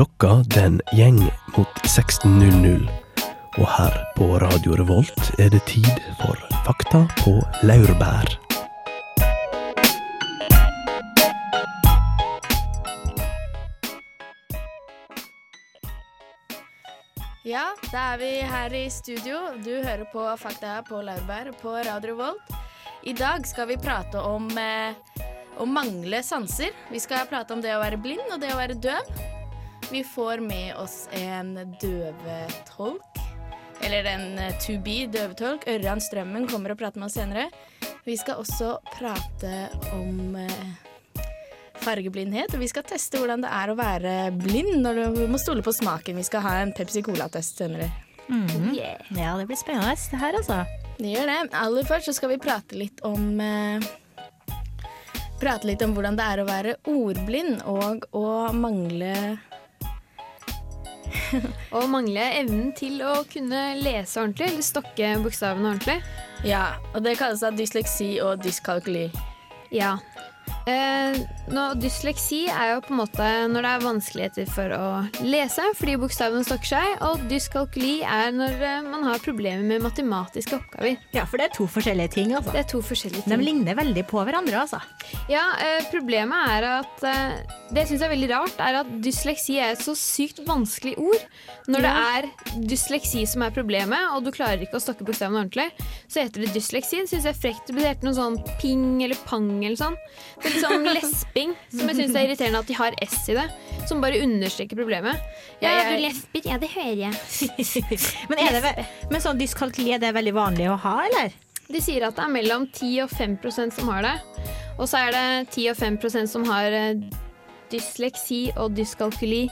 Klokka den gjeng mot 16.00. Og her på Radio Revolt er det tid for Fakta på laurbær. Ja, da er vi her i studio. Du hører på Fakta på laurbær på Radio Revolt. I dag skal vi prate om eh, å mangle sanser. Vi skal prate om det å være blind og det å være døv. Vi får med oss en døvetolk. Eller en eh, to be døvetolk. Ørjan Strømmen kommer og prater med oss senere. Vi skal også prate om eh, fargeblindhet, og vi skal teste hvordan det er å være blind når du må stole på smaken. Vi skal ha en Pepsi Cola-test senere. Mhm. Ja, det blir spennende det her, altså. Det gjør det. Aller først så skal vi prate litt om eh, Prate litt om hvordan det er å være ordblind og å mangle Og mangle evnen til å kunne lese ordentlig, eller stokke bokstavene ordentlig. Ja, og det kalles da dysleksi og dyskalkuli. Ja. Eh, nå, dysleksi er jo på en måte når det er vanskeligheter for å lese fordi bokstavene stokker seg, og dyskalkuli er når eh, man har problemer med matematiske oppgaver. Ja, for det er to forskjellige ting, altså. Det er to forskjellige De ligner veldig på hverandre, altså. Ja, eh, Problemet er at eh, Det jeg syns er veldig rart, er at dysleksi er et så sykt vanskelig ord. Når det er dysleksi som er problemet, og du klarer ikke å stokke bokstavene ordentlig, så heter det dysleksi. Syns jeg er frekt. Det heter hete noe sånn ping eller pang eller sånn. Det sånn lesping, som jeg syns er irriterende at de har s i det. Som bare understreker problemet. Ja, Ja, du lesber. Ja, det hører jeg. Men, er det, men sånn dyskalkuli, er det veldig vanlig å ha, eller? De sier at det er mellom 10 og 5% som har det. Og så er det 10 og 5% som har eh, dysleksi og dyskalkuli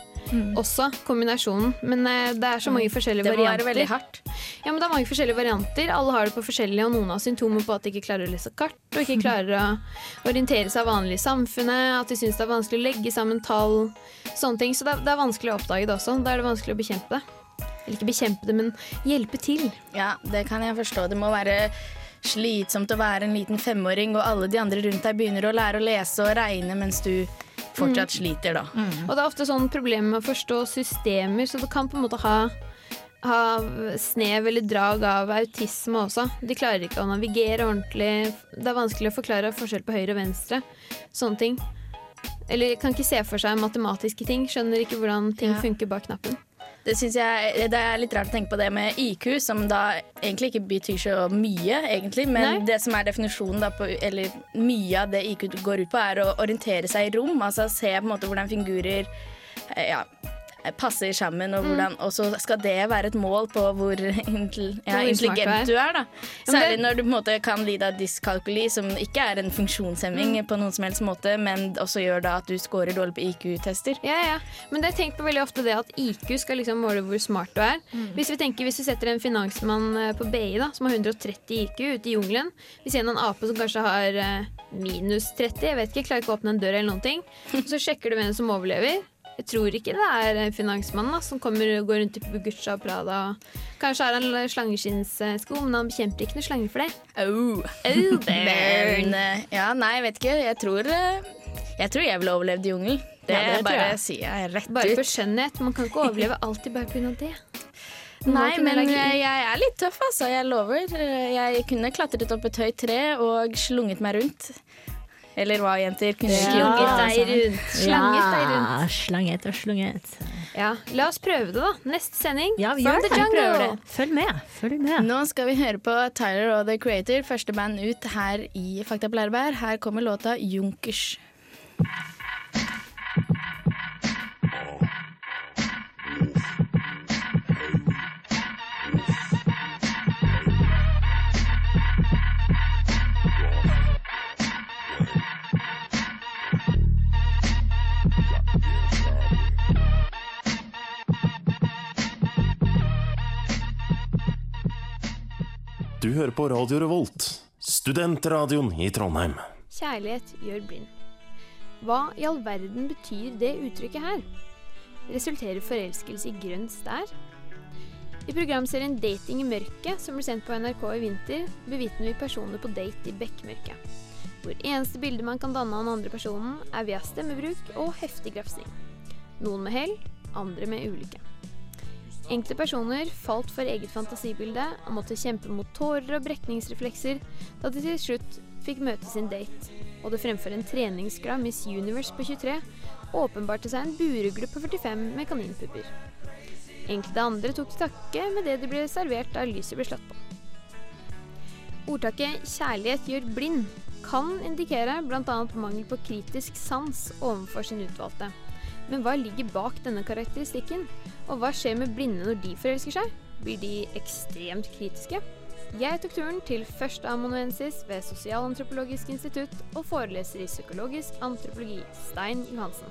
også, kombinasjonen. Men eh, det er så mange forskjellige Det må være varianter. veldig hardt. Ja, men det er mange forskjellige varianter. Alle har det på forskjellige, og noen har symptomer på at de ikke klarer å lese kart, og ikke klarer å orientere seg vanlig i samfunnet, at de syns det er vanskelig å legge sammen tall, sånne ting. Så det er, det er vanskelig å oppdage det også. Da er det vanskelig å bekjempe det. Eller ikke bekjempe det, men hjelpe til. Ja, det kan jeg forstå. Det må være slitsomt å være en liten femåring, og alle de andre rundt deg begynner å lære å lese og regne mens du fortsatt sliter, da. Og det er ofte sånn problemer med å forstå systemer, så det kan på en måte ha, ha snev eller drag av autisme også. De klarer ikke å navigere ordentlig. Det er vanskelig å forklare forskjell på høyre og venstre. Sånne ting. Eller kan ikke se for seg matematiske ting. Skjønner ikke hvordan ting Ja. funker bak knappen. Det jeg Det er litt rart å tenke på det med IQ, som da egentlig ikke betyr så mye, egentlig. Men Nei. det som er definisjonen, på, eller mye av det IQ går ut på, er å orientere seg i rom. Altså se på en måte hvordan figurer eh, ja, passer sammen, og, hvordan, og så skal det være et mål på hvor, ja, intelligent du er. da. Særlig når du på en måte kan lide av dyskalkuli, som ikke er en funksjonshemming på noen som helst måte, men også gjør da at du scorer dårlig på IQ-tester. Ja, ja. Men det er tenkt på veldig ofte det at IQ skal liksom måle hvor smart du er. Hvis vi tenker, hvis vi setter en finansmann eh, på BI da, som har 130 IQ ute i jungelen, vi ser en ape som kanskje har eh, minus 30, jeg vet ikke, klarer ikke å åpne en dør eller noen ting, så sjekker du hvem som overlever. Jeg tror ikke det er finansmannen da, som kommer og går rundt i Bugucha og Prada. Kanskje har han slangeskinnssko, men han bekjemper ikke noe slanger for det. Oh. Oh, burn. ja, nei, jeg vet ikke. Jeg tror, eh, jeg tror jeg ville overlevd i jungelen. Det, Ja, det bare jeg. sier jeg rett Bare for skjønnhet. Man kan ikke overleve alltid bare pga. det. Nei, men eh, jeg er litt tøff, altså. Jeg lover. Eh, Jeg kunne klatret opp et høyt tre og slunget meg rundt. Eller hva, jenter? Kunne Ja. Slunget deg rundt. Slanget deg rundt. Ja, slanget og slunget. Ja, La oss prøve det, da. Neste sending. Ja, vi gjør det. Prøver det. Følg med. Følg med. Nå skal vi høre på Tyler og The Creator, første band ut her i Fakta på Lærbær. Her kommer låta Junkers. Du hører på Radio Revolt, studentradioen i Trondheim. Kjærlighet gjør blind. Hva i all verden betyr det uttrykket her? Resulterer forelskelse i grønn stær? I programserien Dating i mørket, som ble sendt på NRK i vinter, bevitner vi personer på date i bekmørket. Hvor eneste bilde man kan danne av den andre personen, er via stemmebruk og heftig grafsing. Noen med hell, andre med ulykke. Enkelte personer falt for eget fantasibilde og måtte kjempe mot tårer og brekningsreflekser da de til slutt fikk møte sin date, og det fremfor en treningsglad Miss Universe på 23 åpenbarte seg en buregle på 45 med kaninpupper. Enkelte andre tok til takke med det de ble servert da lyset ble slått på. Ordtaket 'kjærlighet gjør blind' kan indikere bl.a. mangel på kritisk sans overfor sin utvalgte. Men hva ligger bak denne karakteristikken? Og hva skjer med blinde når de forelsker seg? Blir de ekstremt kritiske? Jeg tok turen til førsteamanuensis ved Sosialantropologisk institutt og foreleser i psykologisk antropologi, Stein Johansen.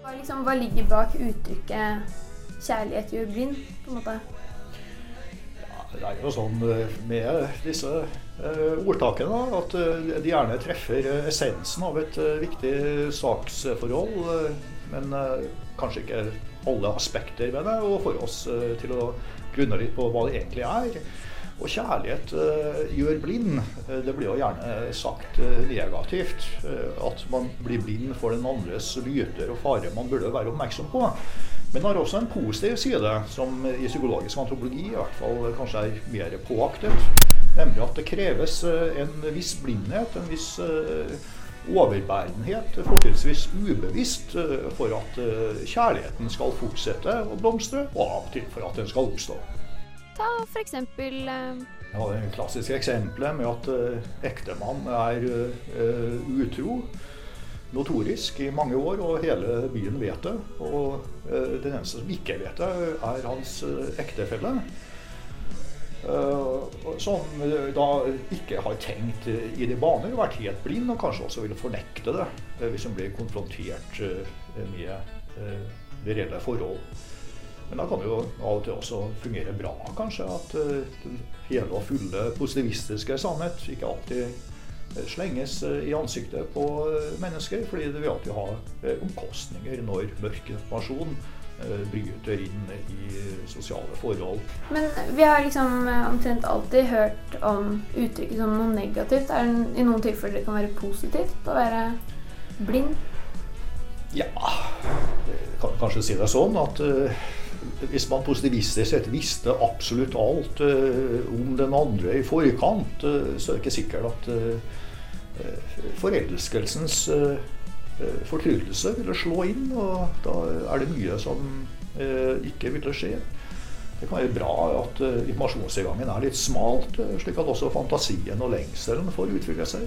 Hva, liksom, hva ligger bak uttrykket 'kjærlighet gjør blind'? på en måte? Det er jo sånn eh, med disse eh, ordtakene at eh, de gjerne treffer essensen av et viktig saksforhold, men kanskje ikke alle aspekter ved det, og får oss til å grunne litt på hva det egentlig er. Og kjærlighet gjør blind. Det blir jo gjerne sagt negativt. at man blir blind for den andres lyter og farer man burde være oppmerksom på. Men det har også en positiv side, som i psykologisk antropologi i hvert fall kanskje er mer påaktet. Nemlig at det kreves eh, en viss blindhet, en viss eh, overbærenhet, fortrinnsvis ubevisst, eh, for at kjærligheten skal fortsette å blomstre, og av og til for at den skal oppstå. Ta for eksempel ja, Det klassiske eksempelet med at ektemann er utro notorisk i mange år, og hele byen vet det. Og den eneste som ikke vet det, er hans ektefelle. Uh, som da ikke har tenkt i de baner, vært helt blind, og kanskje også ville fornekte det hvis hun blir konfrontert med det reelle forhold. Men da kan det jo av og til også fungere bra, kanskje. At den hele og fulle positivistiske sannhet ikke alltid slenges eh, i ansiktet på eh, mennesker, fordi det vil alltid ha eh, omkostninger når mørk informasjon bryter inn i sosiale forhold. Men vi har liksom omtrent alltid hørt om uttrykket som noe negativt. Er det i noen tilfeller det kan være positivt å være blind? Ja, kan kanskje si det sånn at uh, hvis man positivistisk sett visste absolutt alt uh, om den andre i forkant, uh, så er det ikke sikkert at Eh, forelskelsens eh, eh, fortryllelse ville slå inn, og da er det mye som ikke ville skje. Det kan være bra at informasjonsinngangen er litt smalt, slik at også fantasien og lengselen får utvikle seg.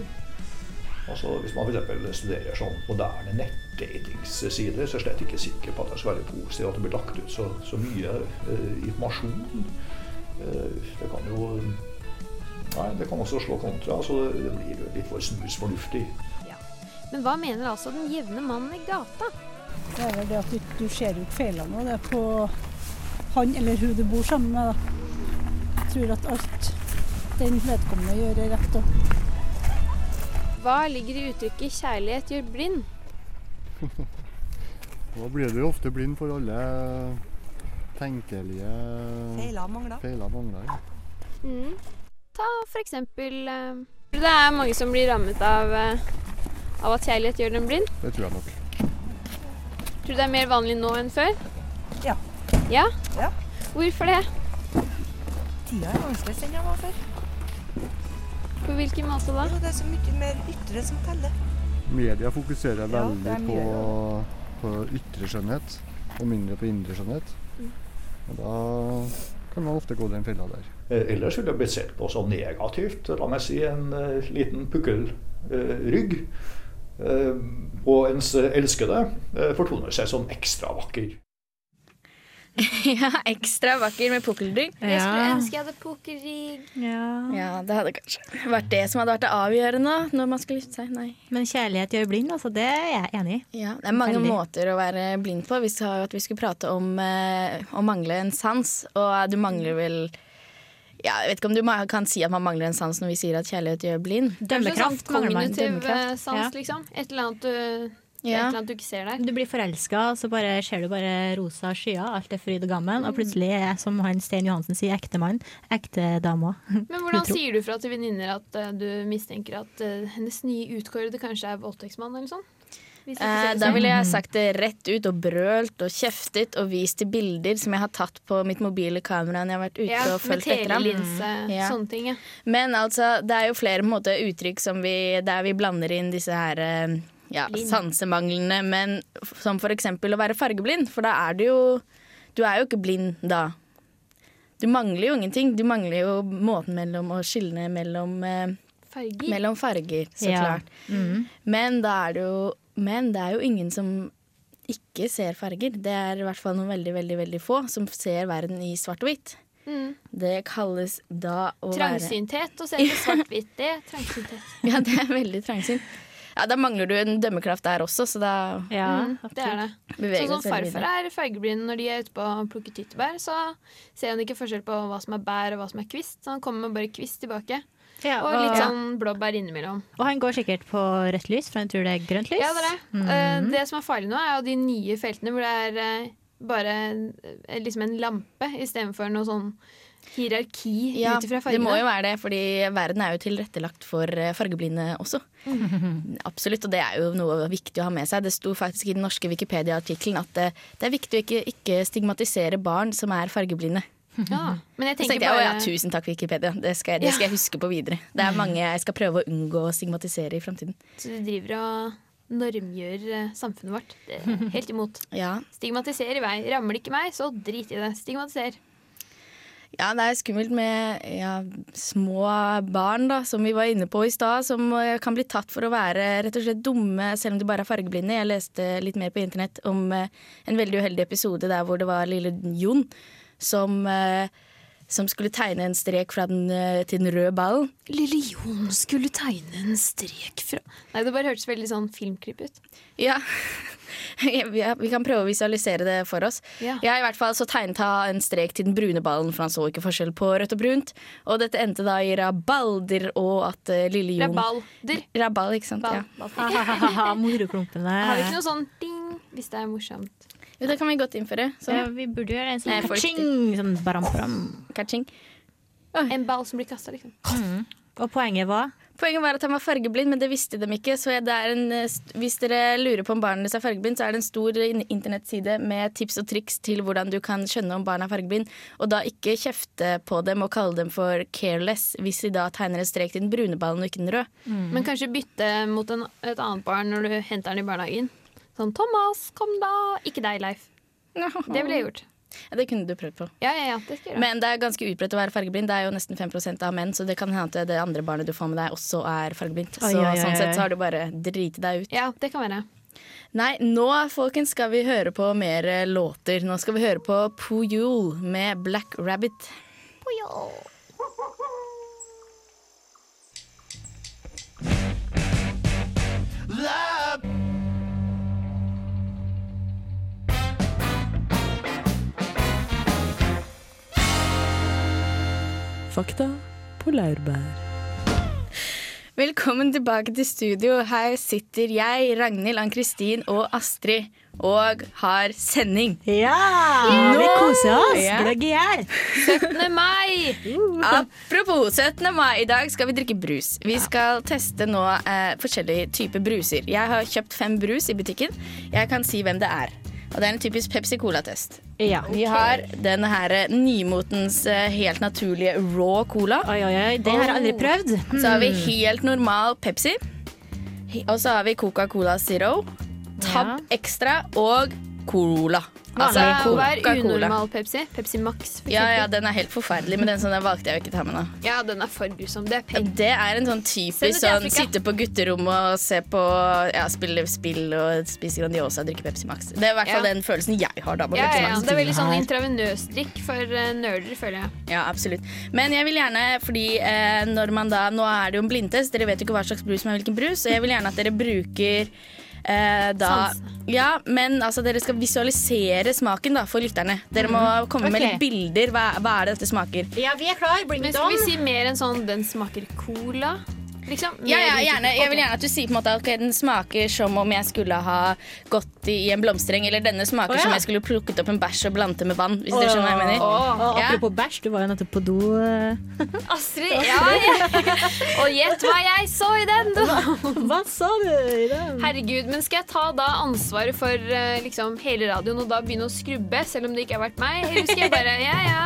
Altså Hvis man f.eks. studerer sånn moderne nettdatingsider, så er jeg slett ikke sikker på at det skal være positivt at det blir lagt ut så, så mye uh, informasjon. Uh, det kan jo Nei, det kan også slå kontra, så det blir litt for snusfornuftig. Men hva mener altså den jevne mannen i gata? Det er vel det at du, du ser jo ikke feilene det er på han eller hun du bor sammen med. Da. Jeg tror at alt den vedkommende gjør, er rett. Da. Hva ligger i uttrykket 'kjærlighet gjør blind'? da blir du ofte blind for alle tenkelige feiler mangler. Feiler mangler ja. mm. Ta eksempel uh, Det er mange som blir rammet av, uh, av at kjærlighet gjør dem blind. Det tror jeg nok. Tror du det er mer vanlig nå enn før? Ja. Ja? ja. Hvorfor det? Tida er annerledes enn den var før. På hvilken måte da? Det er så mye mer ytre som teller. Media fokuserer veldig ja, på, på ytre skjønnhet og mindre på indre skjønnhet. Mm. Og da kan man ofte gå den fella der. Eh, ellers ville det blitt sett på så negativt. La meg si en uh, liten pukkelrygg. Uh, og ens elskede uh, fortoner seg som ekstra vakker. ja, ekstra vakker med pukkelrygg. Ja. Jeg skulle ønske jeg hadde pukkelrygg. Ja. ja. Det hadde kanskje vært det som hadde vært det avgjørende når man skulle gifte seg. Nei. Men kjærlighet gjør blind, altså. Det er jeg enig i. Ja, det er mange Veldig. måter å være blind på. Vi sa jo at vi skulle prate om å mangle en sans, og du mangler vel ja, jeg vet ikke om du kan si at man mangler en sans når vi sier at kjærlighet gjør blind. Dømmekraft. Sånn kognitiv sans, ja. liksom. Et eller annet du ja. du ikke ser der. Du blir forelska, så bare ser du bare rosa skyer. Alt er fryd og gammen. Mm. Og plutselig er, som han Stein Johansen sier, ektemann. Ektedama. Men hvordan sier du fra til venninner at uh, du mistenker at uh, hennes nye utkårede kanskje er voldtektsmann, eller sånn? Eh, da ville jeg sagt det rett ut og brølt og kjeftet og vist til bilder som jeg har tatt på mitt mobile kamera når jeg har vært ute ja, og fulgt etter ham. telelinse, Ja. sånne ting. Ja. Men altså, det er jo flere måte, uttrykk som vi, der vi blander inn disse her eh, ja, sansemanglene, men som for eksempel å være fargeblind, for da er du jo Du er jo ikke blind da. Du mangler jo ingenting. Du mangler jo måten mellom å skille mellom, eh, Farger. mellom farger, så Ja. klart. Men da er det jo Men det er jo ingen som ikke ser farger. Det er i hvert fall noen veldig, veldig, veldig få som ser verden i svart og hvitt. Mm. Det kalles da å være Trangsynthet å se på svart-hvitt. Det er trangsynthet. Ja, det er veldig trangsynt. Ja, Da mangler du en dømmekraft der også, så da Ja, Mm, det er det. Sånn som farfar er fargeblind når de er ute på å plukke tyttebær, så ser han ikke forskjell på hva som er bær og hva som er kvist. Så han kommer med bare kvist tilbake. Ja, Og litt og, sånn blåbær innimellom. og han går sikkert på rødt lys, for han tror det er grønt lys. Ja, det er det. Mm. Uh, det som er farlig nå, er jo de nye feltene hvor det er uh, bare uh, liksom en lampe istedenfor noe sånn hierarki Ja, ut ifra det må jo være det, fordi verden er jo tilrettelagt for fargeblinde også. Absolutt, og det er jo noe viktig å ha med seg. Det sto faktisk i den norske Wikipedia-artikkelen at det, det er viktig å ikke, ikke stigmatisere barn som er fargeblinde. Ja. Men jeg tenker jeg, bare ja, tusen takk Wikipedia, det skal, jeg- det skal jeg huske på videre. Det er mange jeg skal prøve å unngå å stigmatisere i fremtiden. Så du driver og normgjør eh, samfunnet vårt. Det helt imot. Ja, Stigmatiser i vei. Rammer det ikke meg, så drit i det. Stigmatiser. Ja, det er skummelt med ja, små barn, da, som vi var inne på i stad, som eh, kan bli tatt for å være rett og slett dumme, selv om de bare er fargeblinde. Jeg leste litt mer på internett om eh, en veldig uheldig episode der hvor det var lille Jon som, eh, som skulle tegne en strek fra den, eh, til den røde ballen. Lille Jon skulle tegne en strek fra Nei, det bare hørtes veldig sånn filmklipp ut. Ja. ja, vi kan prøve å visualisere det for oss. Ja. ja, i hvert fall så tegnet han en strek til den brune ballen, for han så ikke forskjell på rødt og brunt. Og dette endte da i rabalder og at uh, lille Jon Rabalder. Rabal, ikke sant. Ball. Ja. Moroklumpene. Har vi ikke noe sånn ding hvis det er morsomt? Jo, det kan vi godt innføre. Ja, Sånn. vi burde gjøre en sånn kaching, sånn baram-baram. Catching. En ball som blir kasta, liksom. Og poenget var Poenget var at han var fargeblind, men det visste de ikke. Så det er en, eh, hvis dere lurer på om barnet deres er fargeblind, så er det en stor in- internettside med tips og triks til hvordan du kan skjønne om barnet er fargeblind. Og da ikke kjefte på dem og kalle dem for careless hvis de da tegner en strek til den brune ballen og ikke den røde. Men kanskje bytte mot en, et annet barn når du henter den i barnehagen. Sånn 'Thomas, kom da!' Ikke deg, Leif. Det ville jeg gjort. Ja, det kunne du prøvd på. Ja, ja, ja, det. Men det er ganske utbredt å være fargeblind. Det er jo nesten 5% av menn, så det kan hende at det andre barnet du får med deg, også er fargeblindt. Så oi, oi, sånn sett så har du bare driti deg ut. Ja, det kan være. Nei, nå folkens skal vi høre på mer eh, låter. Nå skal vi høre på Puyol med Black Rabbit. Fakta på laurbær. Velkommen tilbake til studio. Her sitter jeg, Ragnhild, Ann-Kristin og Astrid og har sending. Ja! Vi koser oss! Ja. Gløgg i hjel. 17. mai! Apropos 17. mai, i dag skal vi drikke brus. Vi skal teste nå eh, forskjellige typer bruser. Jeg har kjøpt fem brus i butikken. Jeg kan si hvem det er. Og det er en typisk Pepsi Cola-test. Ja. Vi har denne her eh, nymotens eh, helt naturlige raw cola. Oi, oi, oi. Det har jeg aldri prøvd. Så har vi helt normal Pepsi. Og så har vi Coca-Cola Zero, Tab Ja. Extra og Cola. Altså, hva er unormal Pepsi? Pepsi Max, Ja, ja, den er helt forferdelig, men den sånn, den valgte jeg jo ikke ta med nå. Ja, den er for grusom. Det er peng. Det er en sånn typisk sånn sitte på gutterommet og se på ja, spille spill og spise Grandiosa og drikke Pepsi Max. Det er i hvert fall Ja. den følelsen jeg har da på Ja, Pepsi ja, ja. Max. Det er veldig sånn intravenøs intravenøsdrikk for uh, nerder, føler jeg. Ja, absolutt. Men jeg vil gjerne, fordi uh, når man da Nå er det jo en blindtest, dere vet jo ikke hva slags brus som er hvilken brus, så jeg vil gjerne at dere bruker eh, da Ja, men altså dere skal visualisere smaken da for lytterne. Dere må komme med litt bilder. Hva, hva er det dette smaker? Ja, vi er klar. Bring Men it skal vi si mer enn sånn 'den smaker cola'? Liksom. Ja, ja, gjerne. Jeg vil gjerne at du sier på en måte at okay, den smaker som om jeg skulle ha gått i en blomstereng, eller denne smaker oh, ja. som jeg skulle plukket opp en bæsj og blandet med vann. Hvis dere skjønner hva jeg mener. Oh, Ja. apropos bæsj, du var jo nettopp på do. eh. Astrid, ja, ja. Og gjett hva jeg så i den! Hva sa du i den? Herregud, men skal jeg ta da ansvaret for eh, liksom, hele radioen og da begynne å skrubbe, selv om det ikke har vært meg? Eller skal jeg bare ja, ja.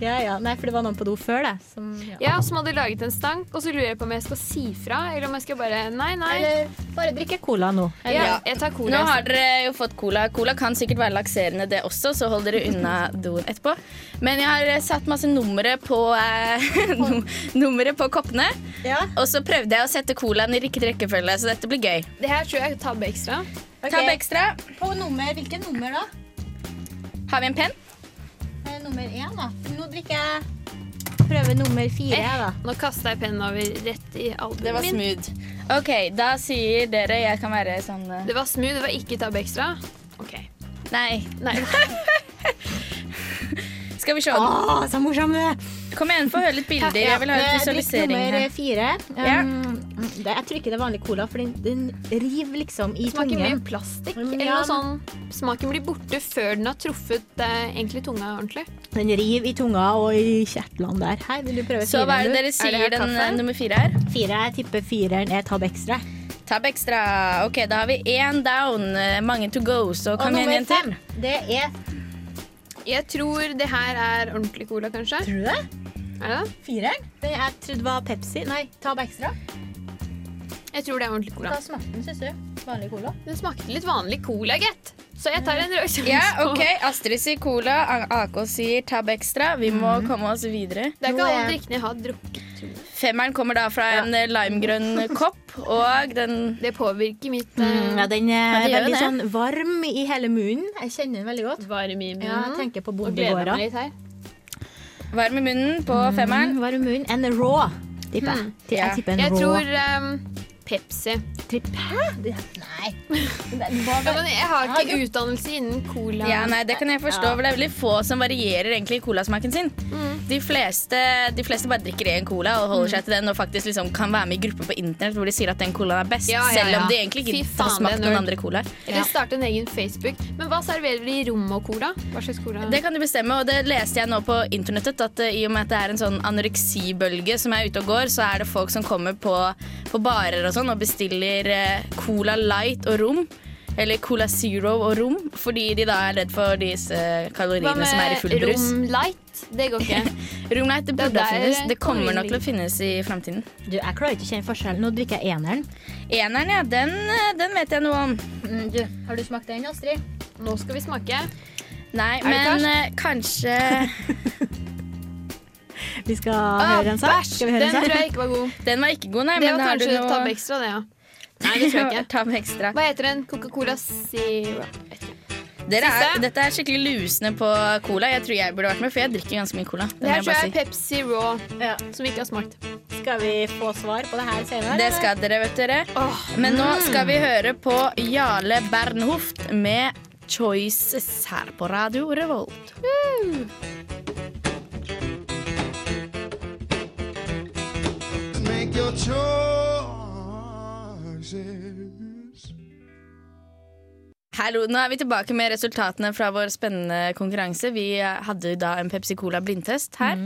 Ja, ja. Nei, for det var noen på do før det. Som, ja. Ja, som hadde laget en stank, og så lurer jeg på om jeg skal si fra, eller om jeg skal bare Nei, nei. Eller bare drikke cola nå. Eller, Ja, jeg tar cola. Nå har dere jo fått cola. Cola kan sikkert være lakserende, det også, så hold dere unna doen etterpå. Men jeg har satt masse numre på, eh, numre på koppene. Ja. Og så prøvde jeg å sette colaen i riktig rekkefølge, så dette blir gøy. Det her tror jeg tabbe ekstra. Okay. Tabbe ekstra. På nummer, hvilket nummer da? Har vi en penn? Eh, nummer én, da. Nå drikker jeg prøve nummer fire, Eh, da. Nå kasta jeg pennen over rett i Det var min. smooth. OK, da sier dere jeg kan være sånn uh... Det var smooth, det var ikke tabbe ekstra. Ok. Nei. Nei. Skal vi se. Å, så morsom du er! Kom igjen, få høre litt bilder. Jeg vil ha litt visualisering visualisering drikk nummer her. fire. Ja. Um, det, jeg tror ikke det er vanlig cola, for den, den river liksom i Smaker mye plastikk. Mm, Eller ja. noe sånn Smaken blir borte før den har truffet eh, egentlig tunga ordentlig. Den river i tunga og i kjertlene der. Hei, vil du prøve Så hva er det dere sier her den eh, nummer fire er? Fire, jeg tipper fireren er tab ekstra. Tab ekstra. OK, da har vi én down. eh, Mange to go. Så kom igjen, nummer jenter. fem, det er Jeg tror det her er ordentlig cola, kanskje. Tror du det? Er det det? Fireren? Den jeg trodde var Pepsi. Nei, tab ekstra. Jeg tror det er ordentlig cola. Hva smakte den, syns du? Vanlig cola? Den smakte litt vanlig cola, gitt. Så jeg tar en rød sjanse Ja, OK. Astrid sier cola. AK sier tab ekstra. Vi må komme oss videre. Det er ikke alle drikkene jeg har drukket. Femmeren kommer da fra en ja. limegrønn kopp, og den Det påvirker mitt Mm, ja, eh, den er Ja, veldig det. sånn varm i hele munnen. Jeg kjenner den veldig godt. Varm i munnen. Ja, jeg tenker på og gleder bondegårda. meg litt her. varm i munnen på femmeren. Mm, varm i munnen. En raw, tipper jeg. Mm, Jeg tipper en Jeg raw. tror um, Pepsi. Hæ? Nei. Var Ja, men jeg har ikke utdannelse innen cola. Ja, nei, Det kan jeg forstå, for det er veldig få som varierer egentlig colasmaken sin. Mm. De, fleste, de fleste bare drikker én cola og holder seg til den og faktisk liksom kan være med i grupper på internett hvor de sier at den colaen er best, Ja, ja, selv om de egentlig ikke faen, har smakt noen andre colaer. Eller starte en egen Facebook. Men hva serverer de i rom og cola? Hva slags cola? Det kan du bestemme, og det leste jeg nå på internettet. At eh, i og med at det er en sånn anoreksibølge som er ute og går, så er det folk som kommer på, på barer og sånn og bestiller eh, Cola Light og rom. Eller Cola Zero og rom, fordi de da er redd for disse kaloriene som er i full med brus. rom light? Det går ikke. Rom Light det burde det finnes. Det kommer nok til å finnes i framtiden. Du, jeg klarer ikke å kjenne forskjellen. Nå drikker jeg eneren. Eneren, ja, den, eh, den vet jeg noe om. Mm, du, har du smakt den, Astrid? Nå skal vi smake. Nei, men eh, kanskje Vi skal Ah, høre en sak? bæsj! Skal vi høre Den en sak? tror jeg ikke var god. Den var ikke god, nei. Det men var kanskje noe Tab Extra, det, ja. Nei, det tror jeg ikke. Hva heter den? Coca-Cola Zero? Dere er, dette er skikkelig lusende på cola. Jeg tror jeg burde vært med, for jeg drikker ganske mye cola. Det, her tror jeg er Pepsi Raw, Ja. som vi ikke har smakt. Skal vi få svar på det her senere? Det skal dere, vet dere. Oh, Men nå skal vi høre på Jarle Bernhoft med Choices her på Radio Revolt. Make your choices. Hallo, nå er vi tilbake med resultatene fra vår spennende konkurranse. Vi hadde da en Pepsi Cola blindtest her.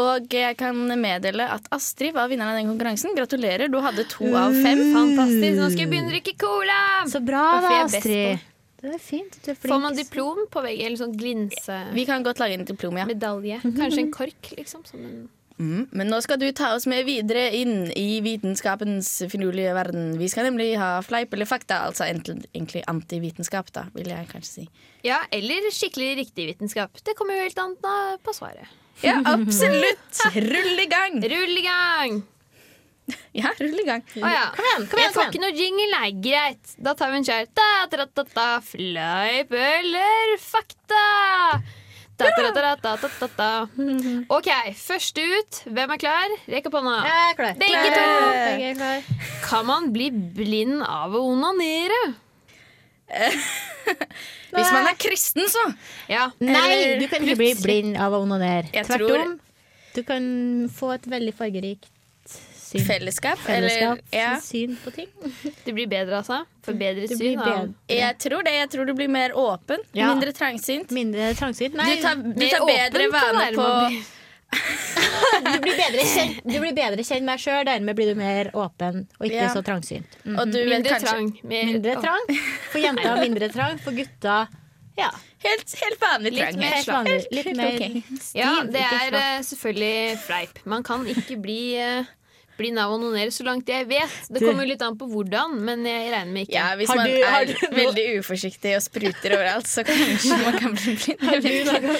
Og jeg kan meddele at Astrid var vinneren av den konkurransen. Gratulerer, du hadde to av fem. fantastisk. Nå skal jeg begynne å drikke cola! Så bra, da, Astrid. Det er fint. Du er flink. Får man diplom på veggen? Eller sånn glinse... Vi kan godt lage en diplom, ja. Kanskje en kork, liksom? Som en Mm. Men nå skal du ta oss med videre inn i vitenskapens finurlige verden. Vi skal nemlig ha fleip eller fakta, altså ent- egentlig antivitenskap, da, vil jeg kanskje si. Ja, eller skikkelig riktig vitenskap. Det kommer jo helt an på svaret. Ja, absolutt! Rull i gang! Rull i gang! Ja, rull i gang. Å ja. Kom igjen, kom Jeg igjen. får ikke noe jingle, nei. Greit. Da tar vi en kjær. Da, da, da, da, fleip eller fakta? OK, første ut. Hvem er klar? Rekk opp hånda. Jeg er klar. Begge Klar. to. Er klar. Kan man bli blind av å onanere? Hvis man er kristen, så. Ja. Nei, du kan ikke bli blind av å onanere. Tvert om. Du kan få et veldig fargerikt Syn. Fellesskap? Fellesskap, Eller, ja. syn på ting. Det blir bedre, altså. For bedre Det syn. bedre. Jeg tror det. Jeg tror du blir mer åpen. Ja. Mindre trangsynt. Mindre trangsynt. Nei, Du tar, du tar bedre vane på du blir bedre kjent, du blir bedre kjent med deg sjøl, dermed blir du mer åpen og ikke Ja. så trangsynt. Mm. Og du Mindre kanskje trang. Mer, Mindre Åh. trang. For jenter mindre trang, for gutta ja, helt, helt vanlig Litt trang. mer helt vanlig. Litt mer okay. stiv. Ja, det er eh, selvfølgelig fleip. Man kan ikke bli uh, bli nav og onanere så langt jeg vet. Det kommer litt an på hvordan, men jeg regner med ikke. Ja, hvis man du- er du veldig uforsiktig og spruter overalt, så kanskje man kan bli blind.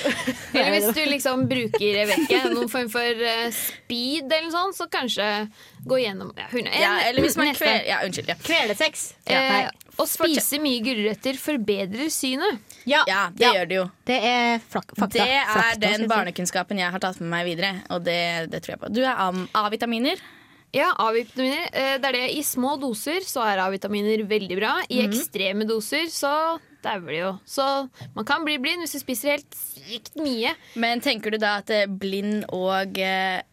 Eller hvis du liksom bruker jeg vet ikke, noen form for eh, speed eller noe sånt, så kanskje gå gjennom ja, hun- Ja, eller hvis man kveler Ja, unnskyld. Ja. Kvelesex. Eh, Å spise mye gulrøtter forbedrer synet. Ja, ja, det ja. gjør det jo. Det er flak fakta. Det er Fakta, den barnekunnskapen jeg har tatt med meg videre, og det, det tror jeg på. Du er av, A-vitaminer. Ja, A-vitaminer. eh, Det er det. I små doser så er A-vitaminer veldig bra. I Mhm. ekstreme doser så dauer de jo. Så man kan bli blind hvis du spiser helt sykt mye. Men tenker du da at eh, blind og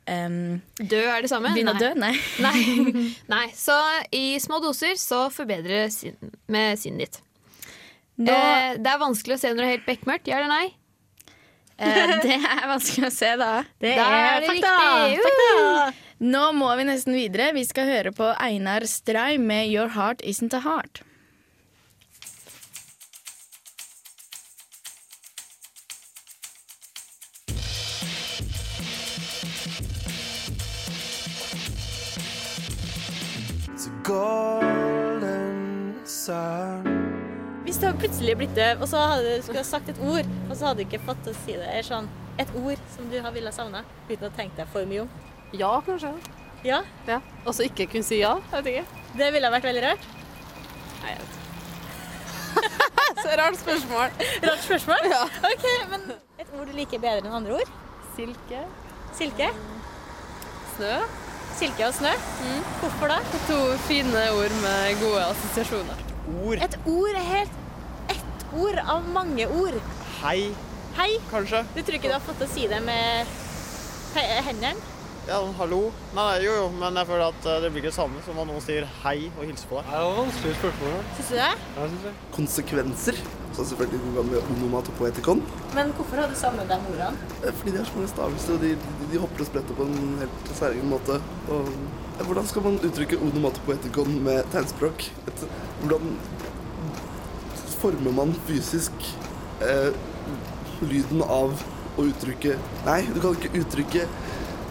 um, Død er det samme? Blind og død? Nei. Nei. Nei. Så i små doser så forbedrer sin, med sinnet ditt. Nå, Eh, det er vanskelig å se når det er helt bekmørkt. Ja eller nei? eh, det er vanskelig å se, da. Det Da er er det fakta. riktig. fakta. Nå må vi nesten videre. Vi skal høre på Einar Stray med 'Your Heart Isn't a Heart'. Hvis du hadde plutselig blitt døv, og så hadde du skulle ha sagt et ord, og så hadde du ikke fått til å si det, er sånn, et ord som du har ville savne, uten å tenke deg for mye om. Ja, kanskje. Ja, Ja. Og så ikke kunne si ja. Jeg vet ikke. det ville vært veldig rart. Nei, jeg vet ikke. Så rart spørsmål. Rart spørsmål? Ja. Ok, men et ord du liker bedre enn andre ord? Silke. Silke? Snø. Silke og snø? Hvorfor da? To fine ord med gode assosiasjoner. Ord. Et ord er helt ett ord av mange ord. Hei, Hei, kanskje. du tror ikke du har fått til å si det med hendene? Ja, hallo. Nei, jo, jo, men jeg føler at eh, det blir ikke det samme som om noen sier hei og hilser på deg. Det var vanskelig spørsmål. Syns du det? Jeg synes det. konsekvenser. Så selvfølgelig går med onomatopoetikon. Men hvorfor har du samlet deg ordene? Eh, Fordi de har så mange stavelser, og de, de, de hopper og spretter på en helt særegen måte. Og eh, hvordan skal man uttrykke onomatopoetikon med tegnspråk? Et, hvordan former man fysisk eh, lyden av å uttrykke Nei, du kan ikke uttrykke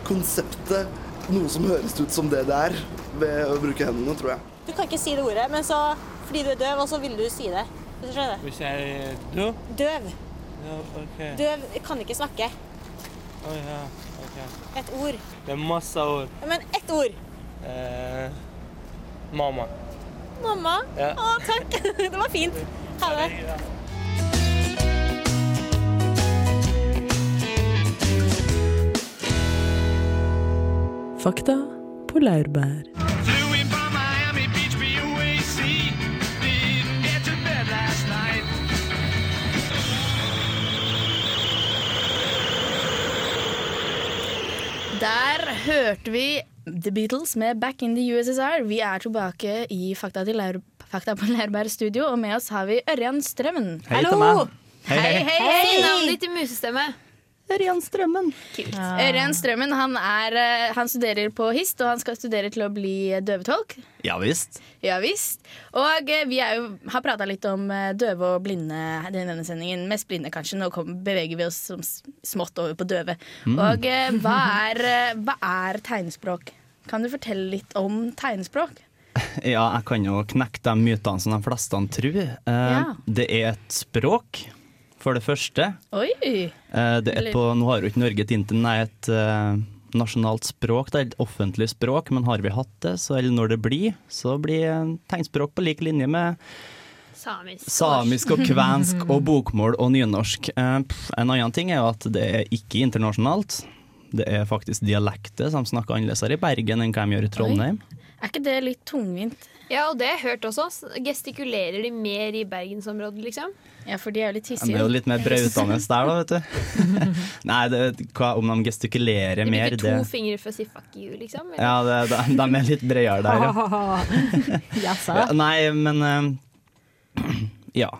konseptet, noe som høres ut som det det er, ved å bruke hendene, tror jeg. Du kan ikke si det ordet, men så, fordi du er døv, og så vil du si det. Hvis du skjønner? Hvis jeg er døv? Døv. Ja, OK. Døv kan ikke snakke. Å ja, ok. Et ord. Det er masse ord. Men ett ord. Eh, mamma. Mamma. Ja. Å, takk. Det var fint. Ha det. Bed på laurbær. Der hørte vi The Beatles med 'Back in the USSR'. Vi er tilbake i Fakta, til Lær Fakta på Lærbær studio, og med oss har vi Ørjan Strømmen. Hei hei! Hei, Hei, hei. Hei! Navnet ditt i musestemme. Ørjan Strømmen. Kult. Ørjan Strømmen han, er, eh, han studerer på HIST, og han skal studere til å bli døvetolk. Ja visst. Ja visst. Og eh, vi er jo, har prata litt om eh, døve og blinde i denne sendingen. Mest blinde, kanskje. Nå kom, beveger vi oss som smått over på døve. Mm. Og hva, er, hva er tegnspråk? Kan du fortelle litt om tegnspråk? Ja, jeg kan jo knekke de mytene som de fleste tror. Eh, Ja. Det er et språk, for det første. Oi! Eh, det er på, nå har jo ikke Norge et internett, et eh, nasjonalt språk, det er et offentlig språk, men har vi hatt det, så, eller når det blir, så blir tegnspråk på lik linje med Samisk. samisk og kvensk og bokmål og nynorsk. Eh, en annen ting er jo at det er ikke internasjonalt. Det er faktisk dialekter som snakker annerledes her i Bergen enn hva de gjør i Trondheim. Er ikke det litt tungvint? Ja, og det har jeg hørt også. Gestikulerer de mer i bergensområdet, liksom? Ja, for de er jo litt De er jo litt mer brautende der, da, vet du. Nei, det, hva, om de gestikulerer De mer, bruker det to fingre for å si fuck you, liksom? eller? Ja, det, de, de er litt bredere der, ja. Ja. Nei, men uh, Ja.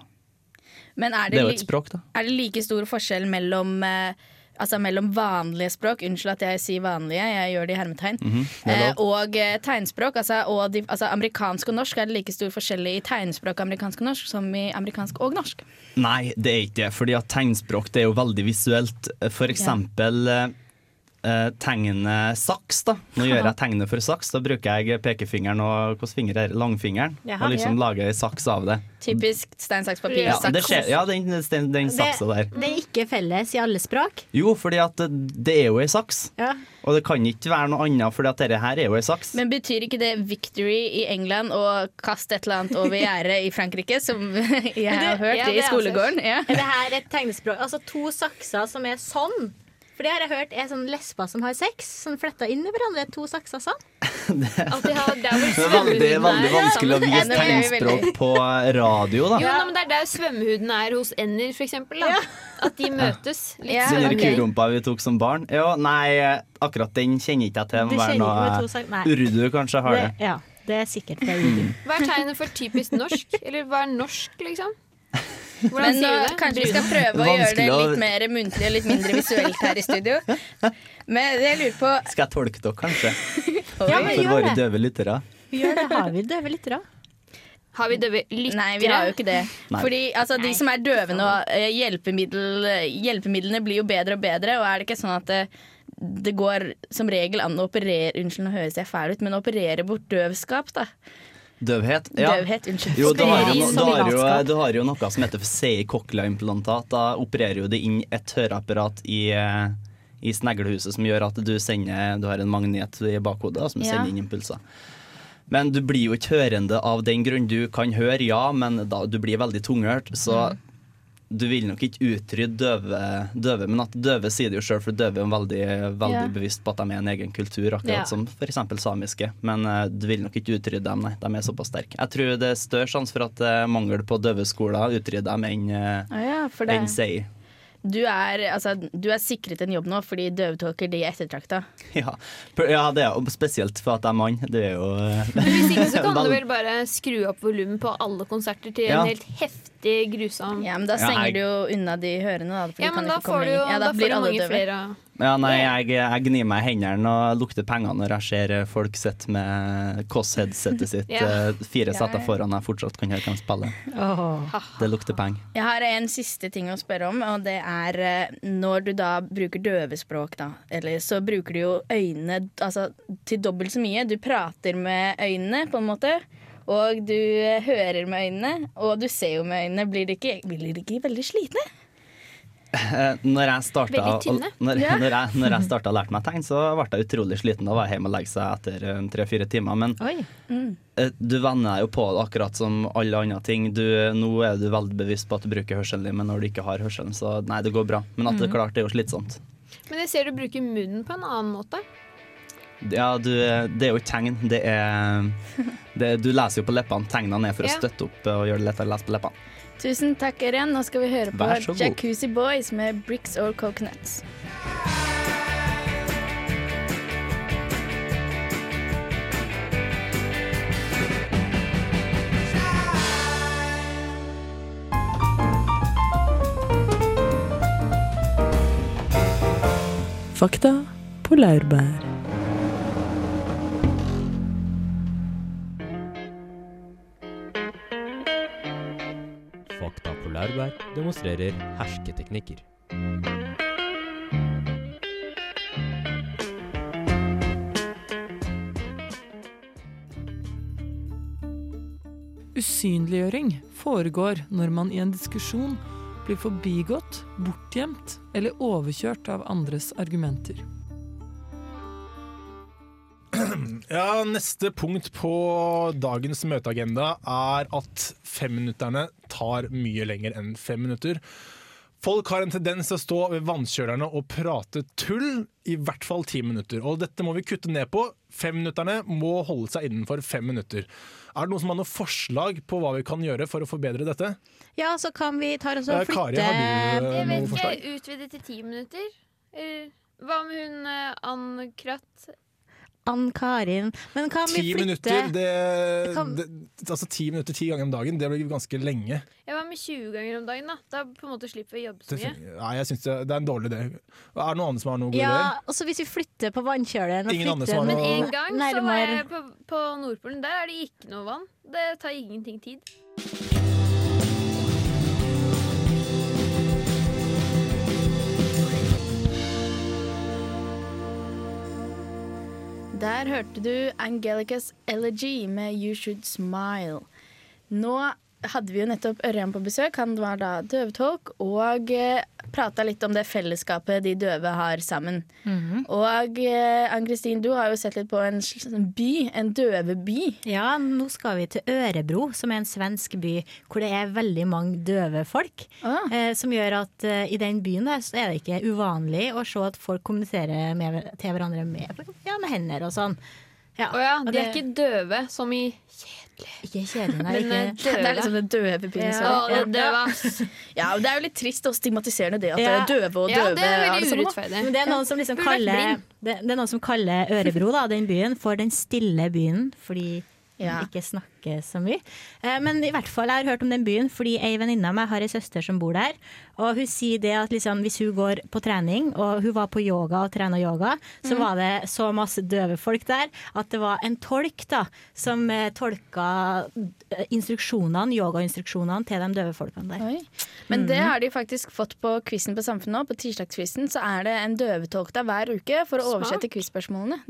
Men er Det det, er jo et språk, da. Er det like stor forskjell mellom eh, Altså mellom vanlige språk, unnskyld at jeg sier vanlige, jeg gjør det i hermetegn, mm er eh, og eh, tegnspråk. Altså, og de, altså amerikansk og norsk, er det like stor forskjell i tegnspråk amerikansk og norsk som i amerikansk og norsk? Nei, det er ikke det. Fordi at tegnspråk det er jo veldig visuelt. For eksempel eh, eh, tegnet saks. da Nå gjør jeg tegnet for saks. Da bruker jeg pekefingeren og hvilken finger er langfingeren. Jaha. og liksom Ja. lager ei saks av det. Typisk stein, saks, papir, Ja, saks. det skjer, ja den, den, den saksa der. Det er ikke felles i alle språk. Jo, fordi at det, det er jo ei saks. Ja. Og det kan ikke være noe annet, for dette her er jo ei saks. Men betyr ikke det victory i England og kast et eller annet over gjerdet i Frankrike, som jeg har hørt ja, det i er skolegården? Ja. Er det her et tegnespråk? Altså to sakser som er sånn? For det har jeg hørt er sånn lesber som har sex, som fletta inn i hverandre. To sakser sånn. At de har, det er Det er veldig, veldig vanskelig å vise tegnspråk på radio, da. Jo, no, men Det er der svømmehuden er hos ender, for eksempel. Da. At de møtes. Litt Ja, Den kurumpa vi tok som barn? Jo, nei, akkurat den kjenner ikke jeg til. Det Må være noe. Urdu kanskje har det. Ja, det er sikkert det. er urdu. Hva er tegnet for typisk norsk? Eller hva er norsk, liksom? Hvordan Men nå, sier du det? kanskje vi skal prøve å gjøre det litt mer muntlig og litt mindre visuelt her i studio. Men jeg lurer på Skal jeg tolke dere, kanskje? Ja, men For våre døve lyttere? Gjør det. Har vi døve lyttere? Har vi døve lyttere? Nei, vi har jo ikke det. Nei. Fordi altså, de som er døve nå, eh, hjelpemiddel, hjelpemidlene blir jo bedre og bedre. Og er det ikke sånn at det, det går som regel an å operere Unnskyld, nå høres jeg fæl ut, men å operere bort døvskap, da. Døvhet? Ja. Døvhet, unnskyld. Jo, du har jo, du, har jo, du har jo noe som heter for CI-cochlea-implantat. Da opererer jo det inn et høreapparat i, eh, i sneglehuset som gjør at du sender Du har en magnet i bakhodet som sender inn impulser. Men du blir jo ikke hørende av den grunn. Du kan høre, ja, men da, du blir veldig tunghørt. Så Mm. Du vil nok ikke utrydde døve, døve men at døve sier det jo sjøl, for døve er veldig, veldig yeah. bevisst på at de er en egen kultur, akkurat yeah. som f.eks. samiske. Men uh, du vil nok ikke utrydde dem, nei. De er såpass sterke. Jeg tror det er større sjanse for at uh, mangel på døveskoler utrydder dem enn uh, Ah, ja, enn CI. Du, er, altså, du er sikret en jobb nå fordi døvetolker de er ettertrakta. Ja. Ja, det er jo spesielt for at jeg er mann. Det er jo eh, Men hvis ikke så kan du vel- bare skru opp volumet på alle konserter til Ja. en helt heftig, grusom Ja, men da Ja, stenger jeg- du jo unna de hørende, da. For Ja, de kan men da ikke komme får du jo ja, da da får blir du alle mange døve. flere Ja, nei, jeg, jeg gnir meg i hendene og lukter penger når jeg ser folk sitte med Kåss-headsetet sitt Ja. eh, fire ja. foran jeg fortsatt kan høre hvem spille. Det lukter penger. Jeg har en siste ting å spørre om, og det er eh, når du da bruker døvespråk, da, eller så bruker du jo øynene altså, til dobbelt så mye. Du prater med øynene, på en måte. Og du eh, hører med øynene, og du ser jo med øynene. Blir de ikke, blir de ikke veldig slitne? Eh, Når jeg starta Veldig når, Ja. når jeg, når jeg starta å lære meg tegn, så ble jeg utrolig sliten. og var hjemme og legge seg etter eh, tre-fire timer. Men Mm. eh, du venner deg jo på det akkurat som alle andre ting. Du, nå er du veldig bevisst på at du bruker hørselen din, men når du ikke har hørselen, så nei, det går bra. Men at det er klart det er jo slitsomt. Men jeg ser du bruker munnen på en annen måte. Ja, du, det er jo tegn. Det er, det, du leser jo på leppene. Tegnene er for å støtte opp og gjøre det lettere å lese på leppene. Tusen takk, Ørjan. Nå skal vi høre på. Jacuzzi Boys med Bricks or Coconuts. Fakta på laurbær. Laurbær demonstrerer hersketeknikker. Usynliggjøring foregår når man i en diskusjon blir forbigått, bortgjemt eller overkjørt av andres argumenter. Ja, Neste punkt på dagens møteagenda er at femminutterne tar mye lenger enn fem minutter. Folk har en tendens til å stå ved vannkjølerne og prate tull i hvert fall ti minutter. Og dette må vi kutte ned på. Femminutterne må holde seg innenfor fem minutter. Er det noen som har noe forslag på hva vi kan gjøre for å forbedre dette? Ja, så kan vi ta oss og Eh, flytte Kari, har du, eh, Jeg vet ikke, utvide til ti minutter? Eller hva med hun eh, Ann Kratt? Ann-Karin. Men kan vi flytte minutter, det, Kan- det, altså ti minutter ti ganger om dagen, det blir ganske lenge. Jeg var med 20 ganger om dagen. Da Da på en måte slipper vi å jobbe så mye. nei, jeg synes det, det er en dårlig idé. Er det noen andre som har noen gode Ja, ideer? og så hvis vi flytter på vannkjøleren og Ingen andre flytter som har Men en gang så var jeg på, på Nordpolen. Der er det ikke noe vann. Det tar ingenting tid. Der hørte du Angelicas Elegy med You Should Smile. Nå hadde vi jo nettopp Ørjan på besøk. Han var da døvetolk og eh, prata litt om det fellesskapet de døve har sammen. Og eh, Ann-Kristin, du har jo sett litt på en by, en døveby. Ja, nå skal vi til Ørebro, som er en svensk by hvor det er veldig mange døve folk. Eh, som gjør at eh, i den byen der så er det ikke uvanlig å se at folk kommuniserer med, til hverandre med, ja, med hender og sånn. Ja, oh ja, de er det- ikke døve som i Ikke kjedelig, nei. Men, eh, ikke. døve. Det er liksom det døve byen. Ja, ja. døve. Ja, og det er jo litt trist og stigmatiserende det at Ja. det er døve og Ja, døve. det er veldig urettferdig. Men det er noen som liksom kaller det, det er noen som kaller Ørebro, da, den byen, for den stille byen, fordi Ja. den ikke snakker så mye. Eh, Men i hvert fall, jeg har hørt om den byen fordi ei venninne av meg har ei søster som bor der. Og hun sier det at liksom, hvis hun går på trening, og hun var på yoga og trena yoga, så mm. var det så masse døve folk der at det var en tolk da, som eh, tolka eh, instruksjonene, yogainstruksjonene til de døve folkene der. Oi. Men det Mhm. har de faktisk fått på quizen på Samfunnet nå. På tirsdagsquizen så er det en døvetolk der hver uke for å oversette quizspørsmålene.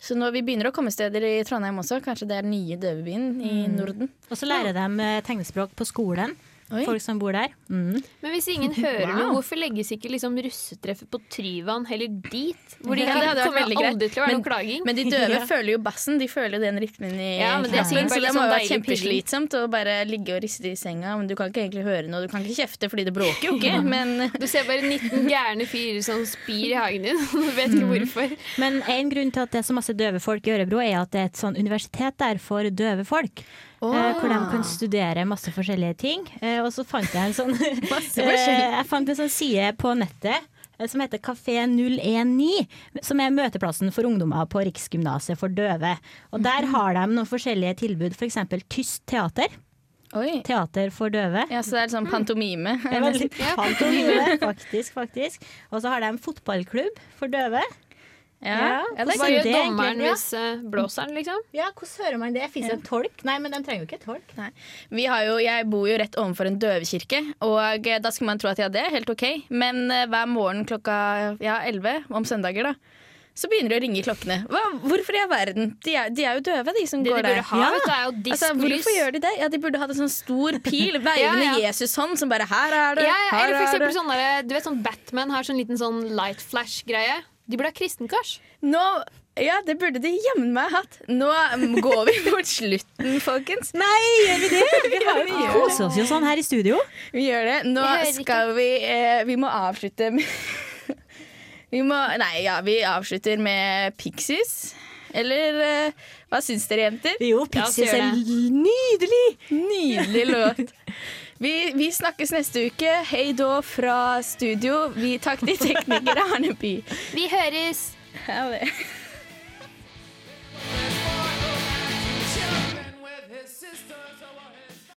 Så når vi begynner å komme steder i Trondheim også, kanskje det er nye døvebyen i Mm. Norden. Og så lærer de eh, tegnespråk på skolen. Folk som bor der. Mm. Men hvis ingen hører Wow. noe, hvorfor legges ikke liksom russetreffet på Tryvann heller dit? Hvor de Ja, ikke det kommer aldri til å være Men- noe klaging. Men de døve Ja. føler jo bassen. De føler den rytmen i Ja, men det kroppen, så det må jo være kjempeslitsomt å bare ligge og riste i senga. Men du kan ikke egentlig høre noe. Du kan ikke kjefte fordi det bråker jo ikke. Men Du ser bare 19 gærne fyrer som spyr i hagen din. Du vet ikke hvorfor. Men en grunn til at det er så masse døve folk i Ørebro, er at det er et sånn universitet der for døve folk. Eh, Hvor de kan studere masse forskjellige ting. Eh, Og så fant jeg en sånn eh. Jeg fant en sånn side på nettet som heter Kafé 019, som er møteplassen for ungdommer på Riksgymnaset for døve. Og der Mhm. har de noen forskjellige tilbud, f.eks. tyst teater. Teater for døve. Ja, Så det er sånn pantomime. Det er veldig pantomime, faktisk, faktisk. Og så har de fotballklubb for døve. Ja, ja, det Hva gjør er dommeren ja. hvis eh, blåser den, liksom? Ja, hvordan hører man det? Fins det en tolk? Nei, men de trenger jo ikke tolk. Nei. Vi har jo, jeg bor jo rett overfor en døvekirke, og eh, da skulle man tro at ja, det er helt ok. Men eh, hver morgen klokka ja, 11 om søndager, da, så begynner det å ringe i klokkene. Hva, hvorfor i all verden? De er, de er jo døve, de som Det går de burde der. ha, vet du, er jo Altså, hvorfor gjør de det? Ja, De burde hatt en sånn stor pil, veivende Ja, ja. Jesus-hånd som bare Her er det! Ja, ja, her eller for er eksempel det. sånn der, du vet sånn Batman har sånn liten sånn light flash-greie. De burde ha kristenkors. Nå, ja, det burde de jammen meg hatt. Nå går vi mot slutten, folkens. Nei, gjør vi det? Vi har vi koser oss jo sånn her i studio. Vi gjør det. Nå skal vi eh, Vi må avslutte med Vi må Nei, ja, vi avslutter med Pixies. Eller eh, hva syns dere, jenter? Jo, Pixies er nydelig! Nydelig låt. Vi, vi snakkes neste uke. Hei da fra studio. Vi takk de teknikere Arneby. Vi høres! Ha det.